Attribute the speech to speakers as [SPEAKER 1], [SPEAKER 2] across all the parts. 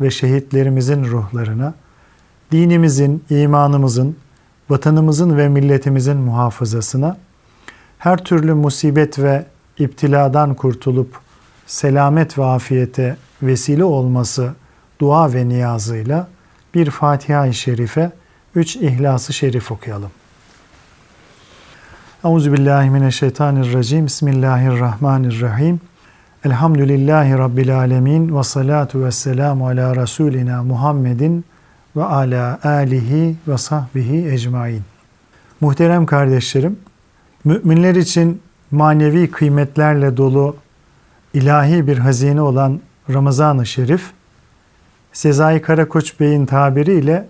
[SPEAKER 1] ve şehitlerimizin ruhlarına, dinimizin, imanımızın, vatanımızın ve milletimizin muhafazasına, her türlü musibet ve iptiladan kurtulup selamet ve afiyete vesile olması dua ve niyazıyla bir Fatiha-i Şerife, üç İhlas-ı Şerif okuyalım. Euzubillahimineşşeytanirracim. Bismillahirrahmanirrahim. Elhamdülillahi Rabbil alemin ve salatu ve selamu ala Resulina Muhammedin ve ala alihi ve sahbihi ecmain. Muhterem kardeşlerim, müminler için manevi kıymetlerle dolu ilahi bir hazine olan Ramazan-ı Şerif, Sezai Karakoç Bey'in tabiriyle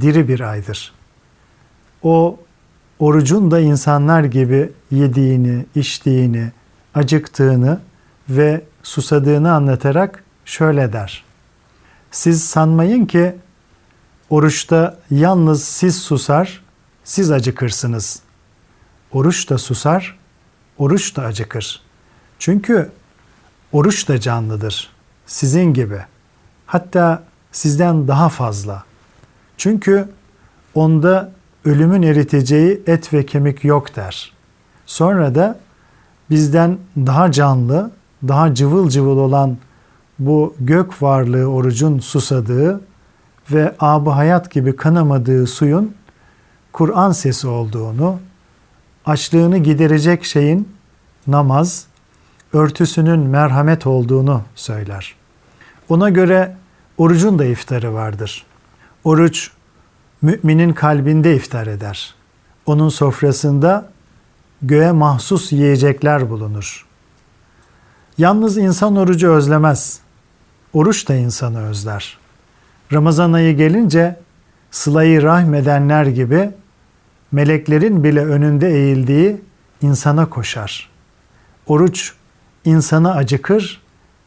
[SPEAKER 1] diri bir aydır. O orucun da insanlar gibi yediğini, içtiğini, acıktığını ve susadığını anlatarak şöyle der. Siz sanmayın ki oruçta yalnız siz susar, siz acıkırsınız. Oruç da susar, oruç da acıkır. Çünkü oruç da canlıdır. Sizin gibi. Hatta sizden daha fazla. Çünkü onda ölümün eriteceği et ve kemik yok der. Sonra da bizden daha canlı, daha cıvıl cıvıl olan bu gök varlığı orucun susadığı ve abı hayat gibi kanamadığı suyun Kur'an sesi olduğunu, açlığını giderecek şeyin namaz, örtüsünün merhamet olduğunu söyler. Ona göre orucun da iftarı vardır. Oruç müminin kalbinde iftar eder. Onun sofrasında göğe mahsus yiyecekler bulunur. Yalnız insan orucu özlemez. Oruç da insanı özler. Ramazan ayı gelince sılayı rahmedenler gibi meleklerin bile önünde eğildiği insana koşar. Oruç insana acıkır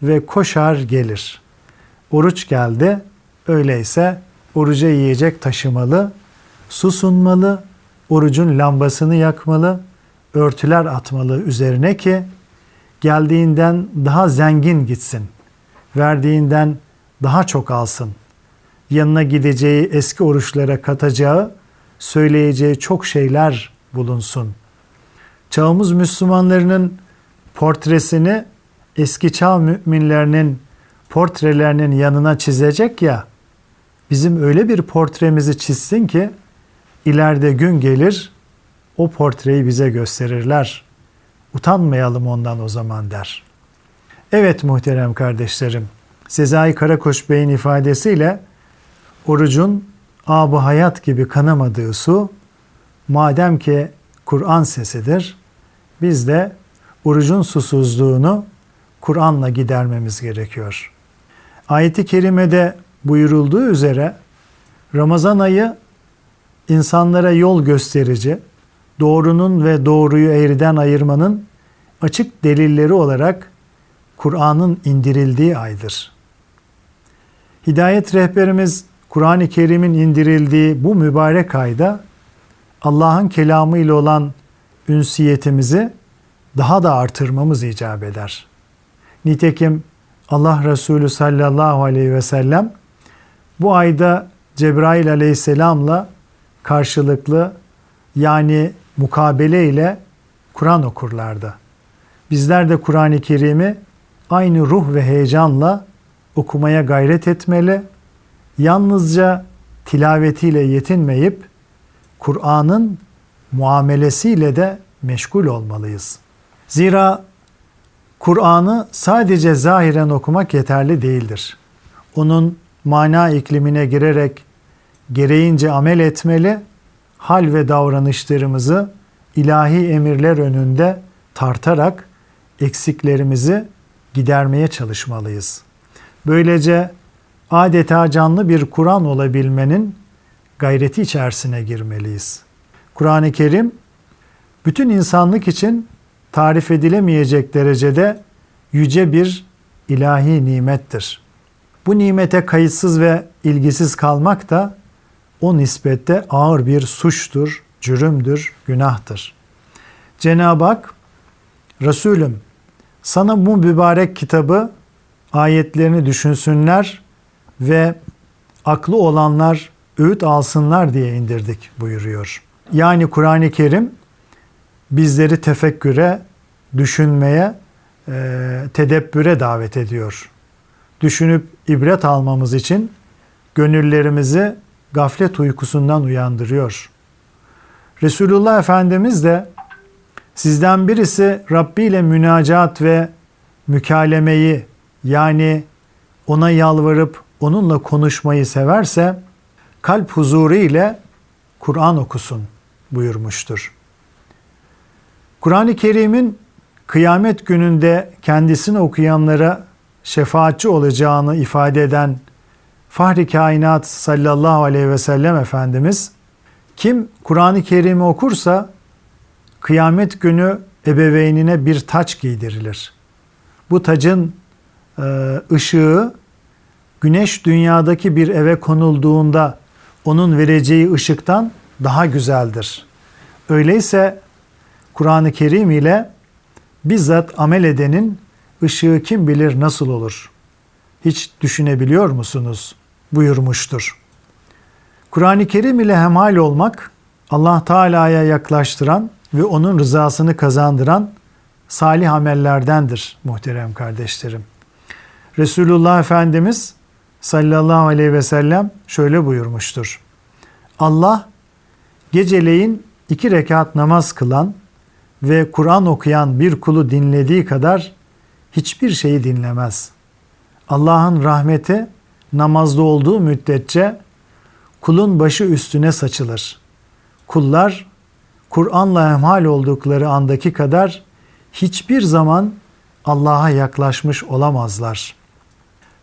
[SPEAKER 1] ve koşar gelir. Oruç geldi, öyleyse oruca yiyecek taşımalı, su sunmalı, orucun lambasını yakmalı, örtüler atmalı üzerine ki geldiğinden daha zengin gitsin. Verdiğinden daha çok alsın. Yanına gideceği eski oruçlara katacağı, söyleyeceği çok şeyler bulunsun. Çağımız Müslümanlarının portresini eski çağ müminlerinin portrelerinin yanına çizecek ya, bizim öyle bir portremizi çizsin ki ileride gün gelir o portreyi bize gösterirler. Utanmayalım ondan o zaman der. Evet muhterem kardeşlerim, Sezai Karakoç Bey'in ifadesiyle orucun abı hayat gibi kanamadığı su, madem ki Kur'an sesidir, biz de orucun susuzluğunu Kur'an'la gidermemiz gerekiyor. Ayet-i kerimede buyurulduğu üzere Ramazan ayı insanlara yol gösterici, doğrunun ve doğruyu eğriden ayırmanın açık delilleri olarak Kur'an'ın indirildiği aydır. Hidayet rehberimiz Kur'an-ı Kerim'in indirildiği bu mübarek ayda Allah'ın kelamı ile olan ünsiyetimizi daha da artırmamız icap eder. Nitekim Allah Resulü sallallahu aleyhi ve sellem bu ayda Cebrail aleyhisselamla karşılıklı yani mukabele ile Kur'an okurlardı. Bizler de Kur'an-ı Kerim'i aynı ruh ve heyecanla okumaya gayret etmeli, yalnızca tilavetiyle yetinmeyip Kur'an'ın muamelesiyle de meşgul olmalıyız. Zira Kur'an'ı sadece zahiren okumak yeterli değildir. Onun mana iklimine girerek gereğince amel etmeli, hal ve davranışlarımızı ilahi emirler önünde tartarak eksiklerimizi gidermeye çalışmalıyız. Böylece adeta canlı bir Kur'an olabilmenin gayreti içerisine girmeliyiz. Kur'an-ı Kerim bütün insanlık için tarif edilemeyecek derecede yüce bir ilahi nimettir. Bu nimete kayıtsız ve ilgisiz kalmak da o nispette ağır bir suçtur, cürümdür, günahtır. Cenab-ı Hak, Resulüm sana bu mübarek kitabı ayetlerini düşünsünler ve aklı olanlar öğüt alsınlar diye indirdik buyuruyor. Yani Kur'an-ı Kerim bizleri tefekküre, düşünmeye, e, tedebbüre davet ediyor. Düşünüp ibret almamız için gönüllerimizi gaflet uykusundan uyandırıyor. Resulullah Efendimiz de sizden birisi Rabbi ile münacat ve mükalemeyi yani ona yalvarıp onunla konuşmayı severse kalp huzuru ile Kur'an okusun buyurmuştur. Kur'an-ı Kerim'in kıyamet gününde kendisini okuyanlara şefaatçi olacağını ifade eden Fahri Kainat sallallahu aleyhi ve sellem Efendimiz kim Kur'an-ı Kerim'i okursa kıyamet günü ebeveynine bir taç giydirilir. Bu tacın e, ışığı güneş dünyadaki bir eve konulduğunda onun vereceği ışıktan daha güzeldir. Öyleyse Kur'an-ı Kerim ile bizzat amel edenin ışığı kim bilir nasıl olur? Hiç düşünebiliyor musunuz? Buyurmuştur. Kur'an-ı Kerim ile hemhal olmak Allah Teala'ya yaklaştıran ve onun rızasını kazandıran salih amellerdendir muhterem kardeşlerim. Resulullah Efendimiz sallallahu aleyhi ve sellem şöyle buyurmuştur. Allah geceleyin iki rekat namaz kılan ve Kur'an okuyan bir kulu dinlediği kadar hiçbir şeyi dinlemez. Allah'ın rahmeti namazda olduğu müddetçe kulun başı üstüne saçılır. Kullar Kur'an'la hemhal oldukları andaki kadar hiçbir zaman Allah'a yaklaşmış olamazlar.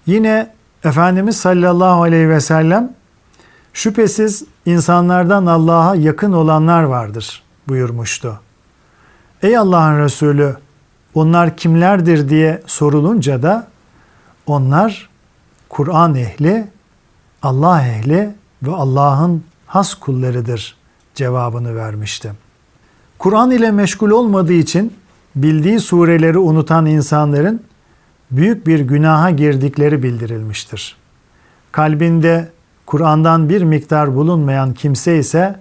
[SPEAKER 1] Yine Efendimiz sallallahu aleyhi ve sellem şüphesiz insanlardan Allah'a yakın olanlar vardır buyurmuştu. Ey Allah'ın Resulü onlar kimlerdir diye sorulunca da onlar Kur'an ehli, Allah ehli ve Allah'ın has kullarıdır cevabını vermişti. Kur'an ile meşgul olmadığı için bildiği sureleri unutan insanların büyük bir günaha girdikleri bildirilmiştir. Kalbinde Kur'an'dan bir miktar bulunmayan kimse ise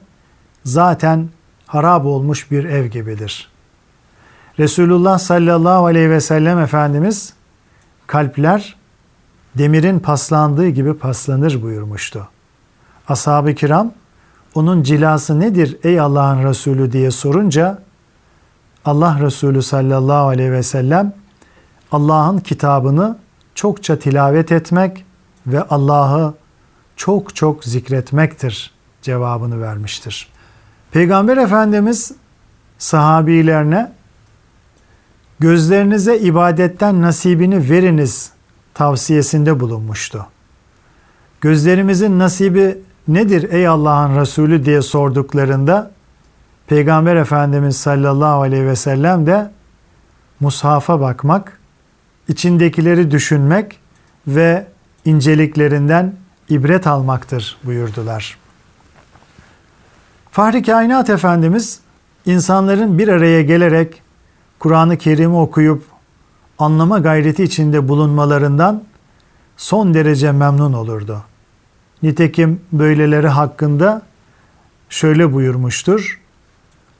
[SPEAKER 1] zaten harap olmuş bir ev gibidir. Resulullah sallallahu aleyhi ve sellem Efendimiz kalpler demirin paslandığı gibi paslanır buyurmuştu. Ashab-ı kiram onun cilası nedir ey Allah'ın Resulü diye sorunca Allah Resulü sallallahu aleyhi ve sellem Allah'ın kitabını çokça tilavet etmek ve Allah'ı çok çok zikretmektir cevabını vermiştir. Peygamber Efendimiz sahabilerine gözlerinize ibadetten nasibini veriniz tavsiyesinde bulunmuştu. Gözlerimizin nasibi nedir ey Allah'ın Resulü diye sorduklarında Peygamber Efendimiz sallallahu aleyhi ve sellem de mushafa bakmak, içindekileri düşünmek ve inceliklerinden ibret almaktır buyurdular. Fahri Kainat Efendimiz insanların bir araya gelerek Kur'an-ı Kerim'i okuyup anlama gayreti içinde bulunmalarından son derece memnun olurdu. Nitekim böyleleri hakkında şöyle buyurmuştur.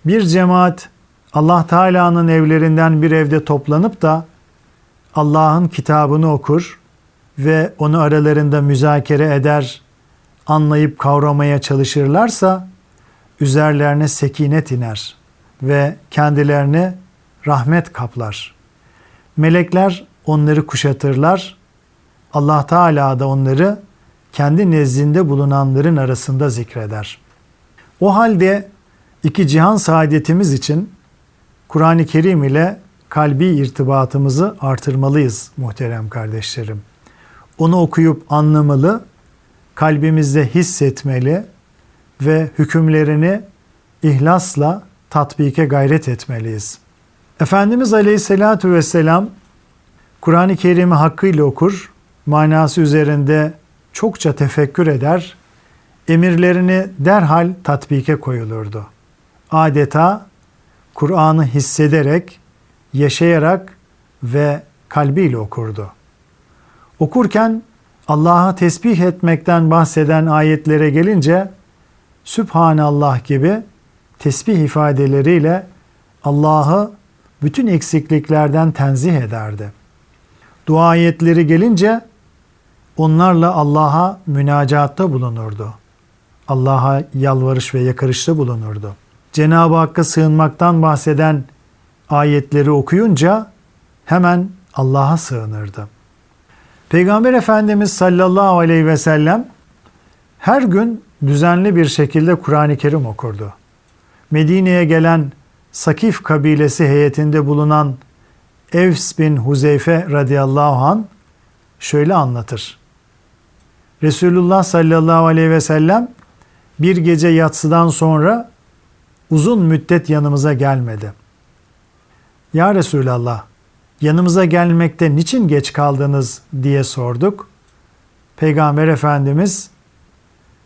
[SPEAKER 1] Bir cemaat Allah Teala'nın evlerinden bir evde toplanıp da Allah'ın kitabını okur ve onu aralarında müzakere eder, anlayıp kavramaya çalışırlarsa üzerlerine sekinet iner ve kendilerini rahmet kaplar. Melekler onları kuşatırlar. Allah Teala da onları kendi nezdinde bulunanların arasında zikreder. O halde iki cihan saadetimiz için Kur'an-ı Kerim ile kalbi irtibatımızı artırmalıyız muhterem kardeşlerim. onu okuyup anlamalı, kalbimizde hissetmeli ve hükümlerini ihlasla tatbike gayret etmeliyiz. Efendimiz Aleyhisselatü Vesselam Kur'an-ı Kerim'i hakkıyla okur, manası üzerinde çokça tefekkür eder, emirlerini derhal tatbike koyulurdu. Adeta Kur'an'ı hissederek, yaşayarak ve kalbiyle okurdu. Okurken Allah'a tesbih etmekten bahseden ayetlere gelince Sübhanallah gibi tesbih ifadeleriyle Allah'ı bütün eksikliklerden tenzih ederdi. Dua ayetleri gelince onlarla Allah'a münacatta bulunurdu. Allah'a yalvarış ve yakarışta bulunurdu. Cenab-ı Hakk'a sığınmaktan bahseden ayetleri okuyunca hemen Allah'a sığınırdı. Peygamber Efendimiz sallallahu aleyhi ve sellem her gün düzenli bir şekilde Kur'an-ı Kerim okurdu. Medine'ye gelen Sakif kabilesi heyetinde bulunan Evs bin Huzeyfe radıyallahu an şöyle anlatır. Resulullah sallallahu aleyhi ve sellem bir gece yatsıdan sonra uzun müddet yanımıza gelmedi. Ya Resulallah yanımıza gelmekte niçin geç kaldınız diye sorduk. Peygamber Efendimiz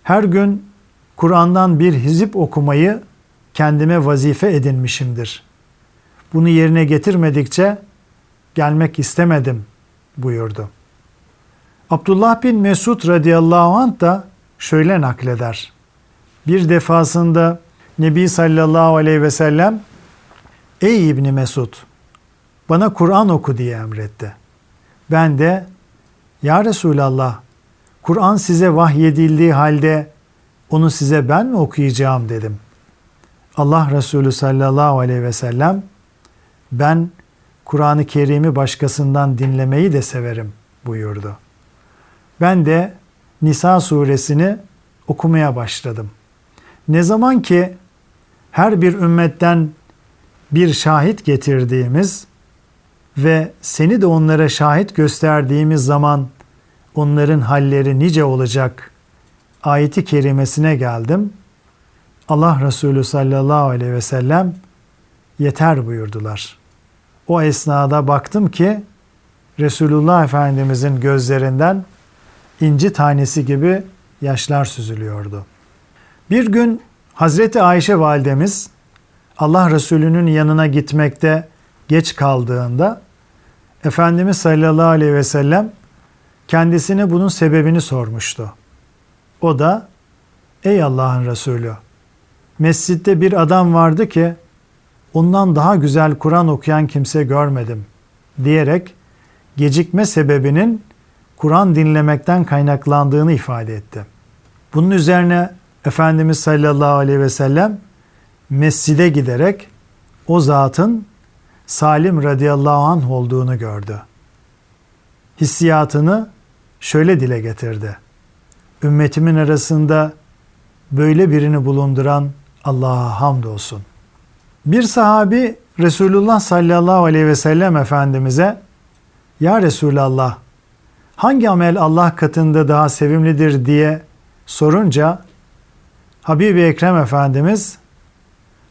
[SPEAKER 1] her gün Kur'an'dan bir hizip okumayı kendime vazife edinmişimdir. Bunu yerine getirmedikçe gelmek istemedim buyurdu. Abdullah bin Mesud radıyallahu anh da şöyle nakleder. Bir defasında Nebi sallallahu aleyhi ve sellem Ey İbni Mesud bana Kur'an oku diye emretti. Ben de Ya Resulallah Kur'an size vahyedildiği halde onu size ben mi okuyacağım dedim. Allah Resulü sallallahu aleyhi ve sellem ben Kur'an-ı Kerim'i başkasından dinlemeyi de severim buyurdu. Ben de Nisa suresini okumaya başladım. Ne zaman ki her bir ümmetten bir şahit getirdiğimiz ve seni de onlara şahit gösterdiğimiz zaman onların halleri nice olacak ayeti kerimesine geldim. Allah Resulü sallallahu aleyhi ve sellem yeter buyurdular. O esnada baktım ki Resulullah Efendimizin gözlerinden inci tanesi gibi yaşlar süzülüyordu. Bir gün Hazreti Ayşe validemiz Allah Resulü'nün yanına gitmekte geç kaldığında Efendimiz sallallahu aleyhi ve sellem kendisine bunun sebebini sormuştu. O da ey Allah'ın Resulü mescitte bir adam vardı ki ondan daha güzel Kur'an okuyan kimse görmedim diyerek gecikme sebebinin Kur'an dinlemekten kaynaklandığını ifade etti. Bunun üzerine Efendimiz sallallahu aleyhi ve sellem mescide giderek o zatın Salim radıyallahu anh olduğunu gördü. Hissiyatını şöyle dile getirdi. Ümmetimin arasında böyle birini bulunduran Allah'a hamdolsun. Bir sahabi Resulullah sallallahu aleyhi ve sellem Efendimiz'e Ya Resulallah hangi amel Allah katında daha sevimlidir diye sorunca Habibi Ekrem Efendimiz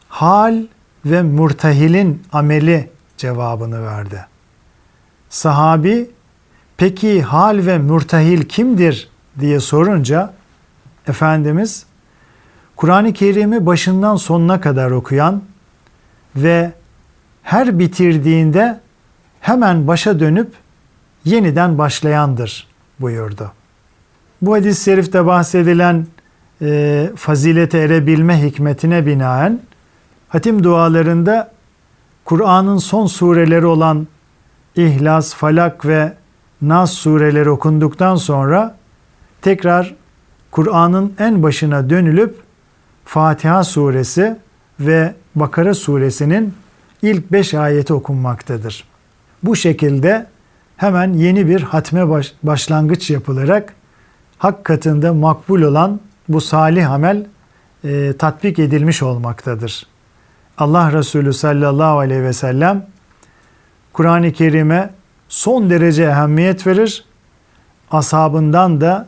[SPEAKER 1] hal ve murtahilin ameli cevabını verdi. Sahabi peki hal ve murtahil kimdir diye sorunca Efendimiz Kur'an-ı Kerim'i başından sonuna kadar okuyan ve her bitirdiğinde hemen başa dönüp yeniden başlayandır buyurdu. Bu hadis-i şerifte bahsedilen e, fazilete erebilme hikmetine binaen hatim dualarında Kur'an'ın son sureleri olan İhlas, Falak ve Nas sureleri okunduktan sonra tekrar Kur'an'ın en başına dönülüp Fatiha suresi ve Bakara suresinin ilk beş ayeti okunmaktadır. Bu şekilde hemen yeni bir hatme baş, başlangıç yapılarak hak katında makbul olan bu salih amel e, tatbik edilmiş olmaktadır. Allah Resulü sallallahu aleyhi ve sellem Kur'an-ı Kerim'e son derece ehemmiyet verir. ashabından da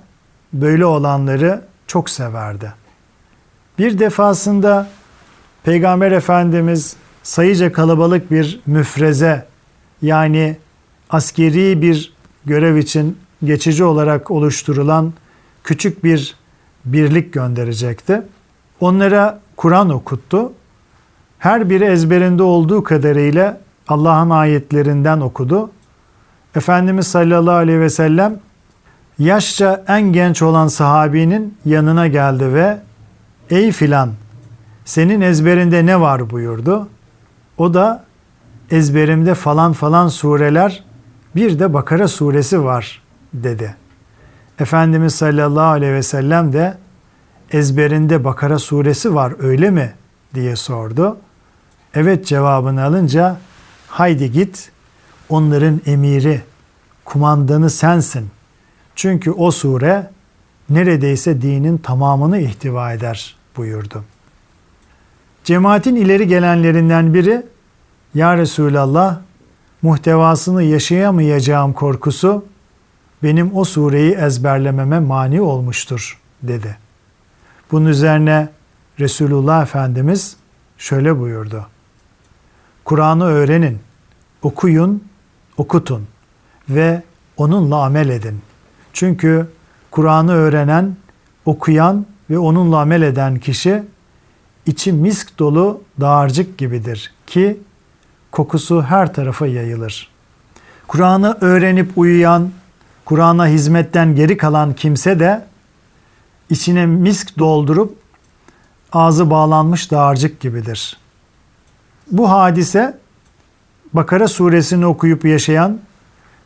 [SPEAKER 1] böyle olanları çok severdi. Bir defasında Peygamber Efendimiz sayıca kalabalık bir müfreze yani askeri bir görev için geçici olarak oluşturulan küçük bir birlik gönderecekti. Onlara Kur'an okuttu. Her biri ezberinde olduğu kadarıyla Allah'ın ayetlerinden okudu. Efendimiz sallallahu aleyhi ve sellem yaşça en genç olan sahabinin yanına geldi ve ey filan senin ezberinde ne var buyurdu. O da ezberimde falan falan sureler bir de Bakara suresi var dedi. Efendimiz sallallahu aleyhi ve sellem de ezberinde Bakara suresi var öyle mi diye sordu. Evet cevabını alınca haydi git onların emiri, kumandanı sensin. Çünkü o sure neredeyse dinin tamamını ihtiva eder buyurdu. Cemaatin ileri gelenlerinden biri Ya Resulallah muhtevasını yaşayamayacağım korkusu benim o sureyi ezberlememe mani olmuştur dedi. Bunun üzerine Resulullah Efendimiz şöyle buyurdu. Kur'an'ı öğrenin, okuyun, okutun ve onunla amel edin. Çünkü Kur'an'ı öğrenen, okuyan ve onunla amel eden kişi içi misk dolu dağarcık gibidir ki kokusu her tarafa yayılır. Kur'an'ı öğrenip uyuyan, Kur'an'a hizmetten geri kalan kimse de içine misk doldurup ağzı bağlanmış dağarcık gibidir. Bu hadise Bakara suresini okuyup yaşayan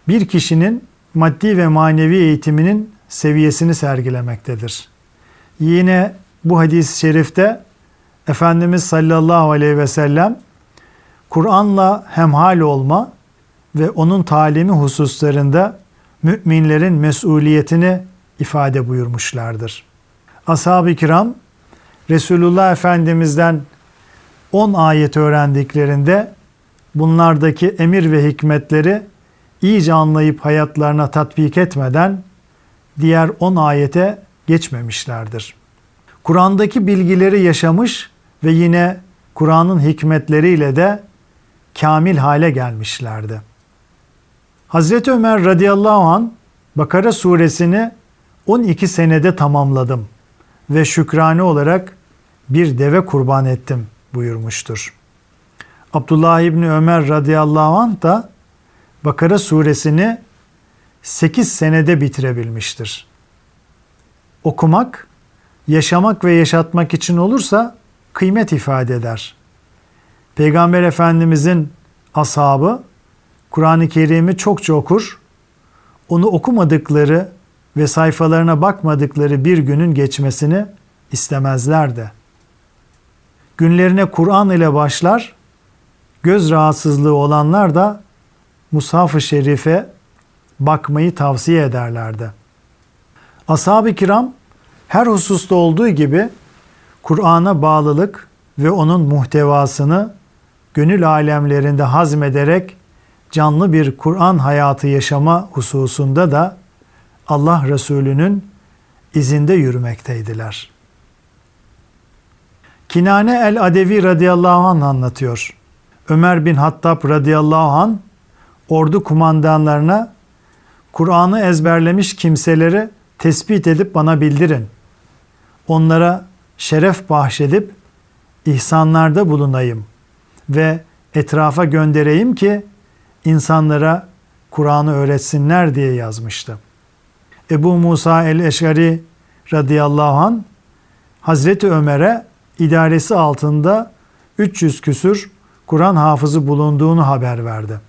[SPEAKER 1] bir kişinin maddi ve manevi eğitiminin seviyesini sergilemektedir. Yine bu hadis-i şerifte Efendimiz sallallahu aleyhi ve sellem Kur'an'la hemhal olma ve onun talimi hususlarında müminlerin mesuliyetini ifade buyurmuşlardır. Ashab-ı kiram Resulullah Efendimiz'den 10 ayet öğrendiklerinde bunlardaki emir ve hikmetleri iyice anlayıp hayatlarına tatbik etmeden diğer 10 ayete geçmemişlerdir. Kur'an'daki bilgileri yaşamış ve yine Kur'an'ın hikmetleriyle de kamil hale gelmişlerdi. Hazreti Ömer radıyallahu an Bakara suresini 12 senede tamamladım ve şükrane olarak bir deve kurban ettim buyurmuştur. Abdullah İbni Ömer radıyallahu anh da Bakara suresini 8 senede bitirebilmiştir. Okumak, yaşamak ve yaşatmak için olursa kıymet ifade eder. Peygamber Efendimizin ashabı Kur'an-ı Kerim'i çokça okur, onu okumadıkları ve sayfalarına bakmadıkları bir günün geçmesini istemezlerdi. Günlerine Kur'an ile başlar, göz rahatsızlığı olanlar da Mushaf-ı Şerif'e bakmayı tavsiye ederlerdi. Ashab-ı kiram her hususta olduğu gibi Kur'an'a bağlılık ve onun muhtevasını gönül alemlerinde hazmederek canlı bir Kur'an hayatı yaşama hususunda da Allah Resulü'nün izinde yürümekteydiler. Kinane el-Adevi radıyallahu anh anlatıyor. Ömer bin Hattab radıyallahu anh ordu kumandanlarına Kur'an'ı ezberlemiş kimseleri tespit edip bana bildirin. Onlara şeref bahşedip ihsanlarda bulunayım ve etrafa göndereyim ki insanlara Kur'an'ı öğretsinler diye yazmıştı. Ebu Musa el-Eşari radıyallahu an Hazreti Ömer'e idaresi altında 300 küsür Kur'an hafızı bulunduğunu haber verdi.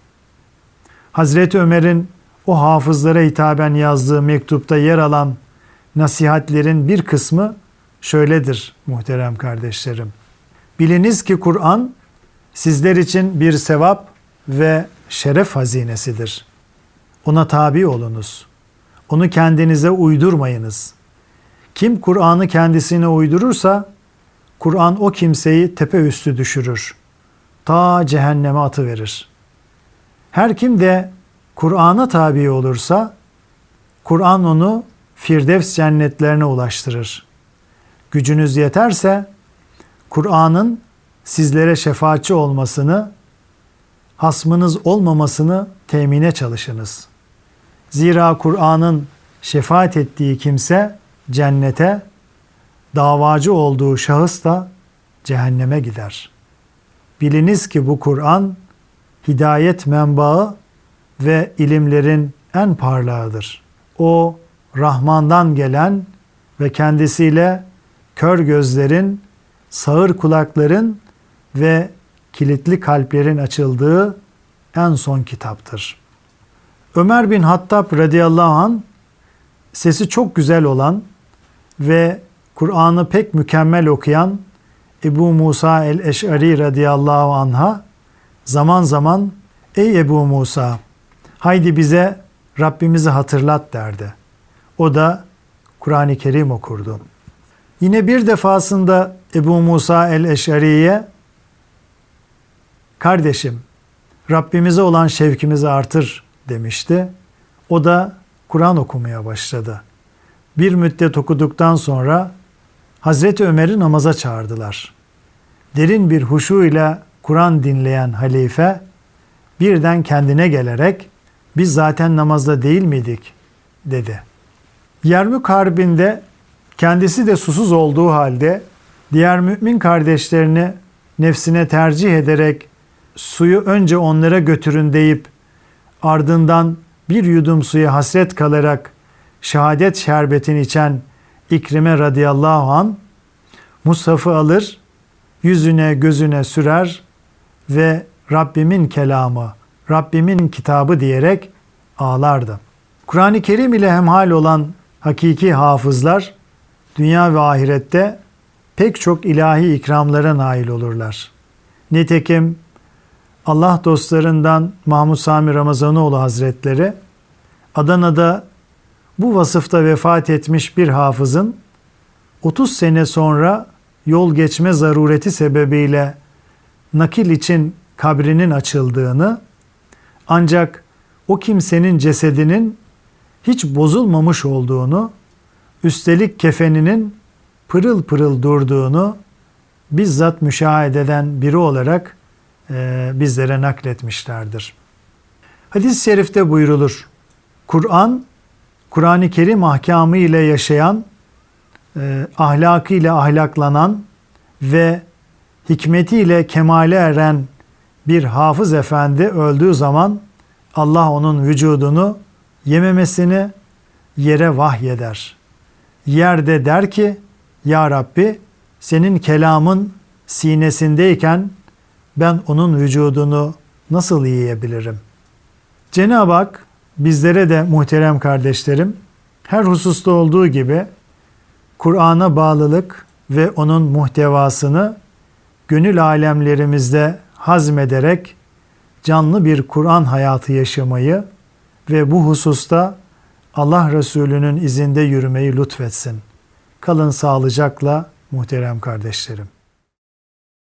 [SPEAKER 1] Hazreti Ömer'in o hafızlara hitaben yazdığı mektupta yer alan nasihatlerin bir kısmı şöyledir muhterem kardeşlerim. Biliniz ki Kur'an sizler için bir sevap ve şeref hazinesidir. Ona tabi olunuz. Onu kendinize uydurmayınız. Kim Kur'an'ı kendisine uydurursa Kur'an o kimseyi tepe üstü düşürür. Ta cehenneme atıverir. Her kim de Kur'an'a tabi olursa Kur'an onu Firdevs cennetlerine ulaştırır. Gücünüz yeterse Kur'an'ın sizlere şefaatçi olmasını, hasmınız olmamasını temine çalışınız. Zira Kur'an'ın şefaat ettiği kimse cennete, davacı olduğu şahıs da cehenneme gider. Biliniz ki bu Kur'an hidayet menbaı ve ilimlerin en parlağıdır. O Rahman'dan gelen ve kendisiyle kör gözlerin, sağır kulakların ve kilitli kalplerin açıldığı en son kitaptır. Ömer bin Hattab radıyallahu an sesi çok güzel olan ve Kur'an'ı pek mükemmel okuyan Ebu Musa el-Eş'ari radıyallahu anha zaman zaman ey Ebu Musa haydi bize Rabbimizi hatırlat derdi. O da Kur'an-ı Kerim okurdu. Yine bir defasında Ebu Musa el-Eş'ari'ye kardeşim Rabbimize olan şevkimizi artır demişti. O da Kur'an okumaya başladı. Bir müddet okuduktan sonra Hazreti Ömer'i namaza çağırdılar. Derin bir huşu ile Kur'an dinleyen halife birden kendine gelerek biz zaten namazda değil miydik dedi. Yermük Harbi'nde kendisi de susuz olduğu halde diğer mümin kardeşlerini nefsine tercih ederek suyu önce onlara götürün deyip ardından bir yudum suya hasret kalarak şehadet şerbetini içen İkrime radıyallahu an Mushaf'ı alır, yüzüne gözüne sürer ve Rabbimin kelamı, Rabbimin kitabı diyerek ağlardı. Kur'an-ı Kerim ile hemhal olan hakiki hafızlar dünya ve ahirette pek çok ilahi ikramlara nail olurlar. Nitekim Allah dostlarından Mahmud Sami Ramazanoğlu Hazretleri Adana'da bu vasıfta vefat etmiş bir hafızın 30 sene sonra yol geçme zarureti sebebiyle nakil için kabrinin açıldığını ancak o kimsenin cesedinin hiç bozulmamış olduğunu, üstelik kefeninin pırıl pırıl durduğunu bizzat müşahede eden biri olarak e, bizlere nakletmişlerdir. Hadis-i şerifte buyrulur. Kur'an, Kur'an-ı Kerim ahkamı ile yaşayan, e, ahlakıyla ahlaklanan ve hikmetiyle kemale eren bir hafız efendi öldüğü zaman Allah onun vücudunu yememesini yere vahyeder. Yerde der ki, Ya Rabbi senin kelamın sinesindeyken ben onun vücudunu nasıl yiyebilirim? Cenab-ı Hak bizlere de muhterem kardeşlerim her hususta olduğu gibi Kur'an'a bağlılık ve onun muhtevasını gönül alemlerimizde hazmederek canlı bir Kur'an hayatı yaşamayı ve bu hususta Allah Resulü'nün izinde yürümeyi lütfetsin. Kalın sağlıcakla muhterem kardeşlerim.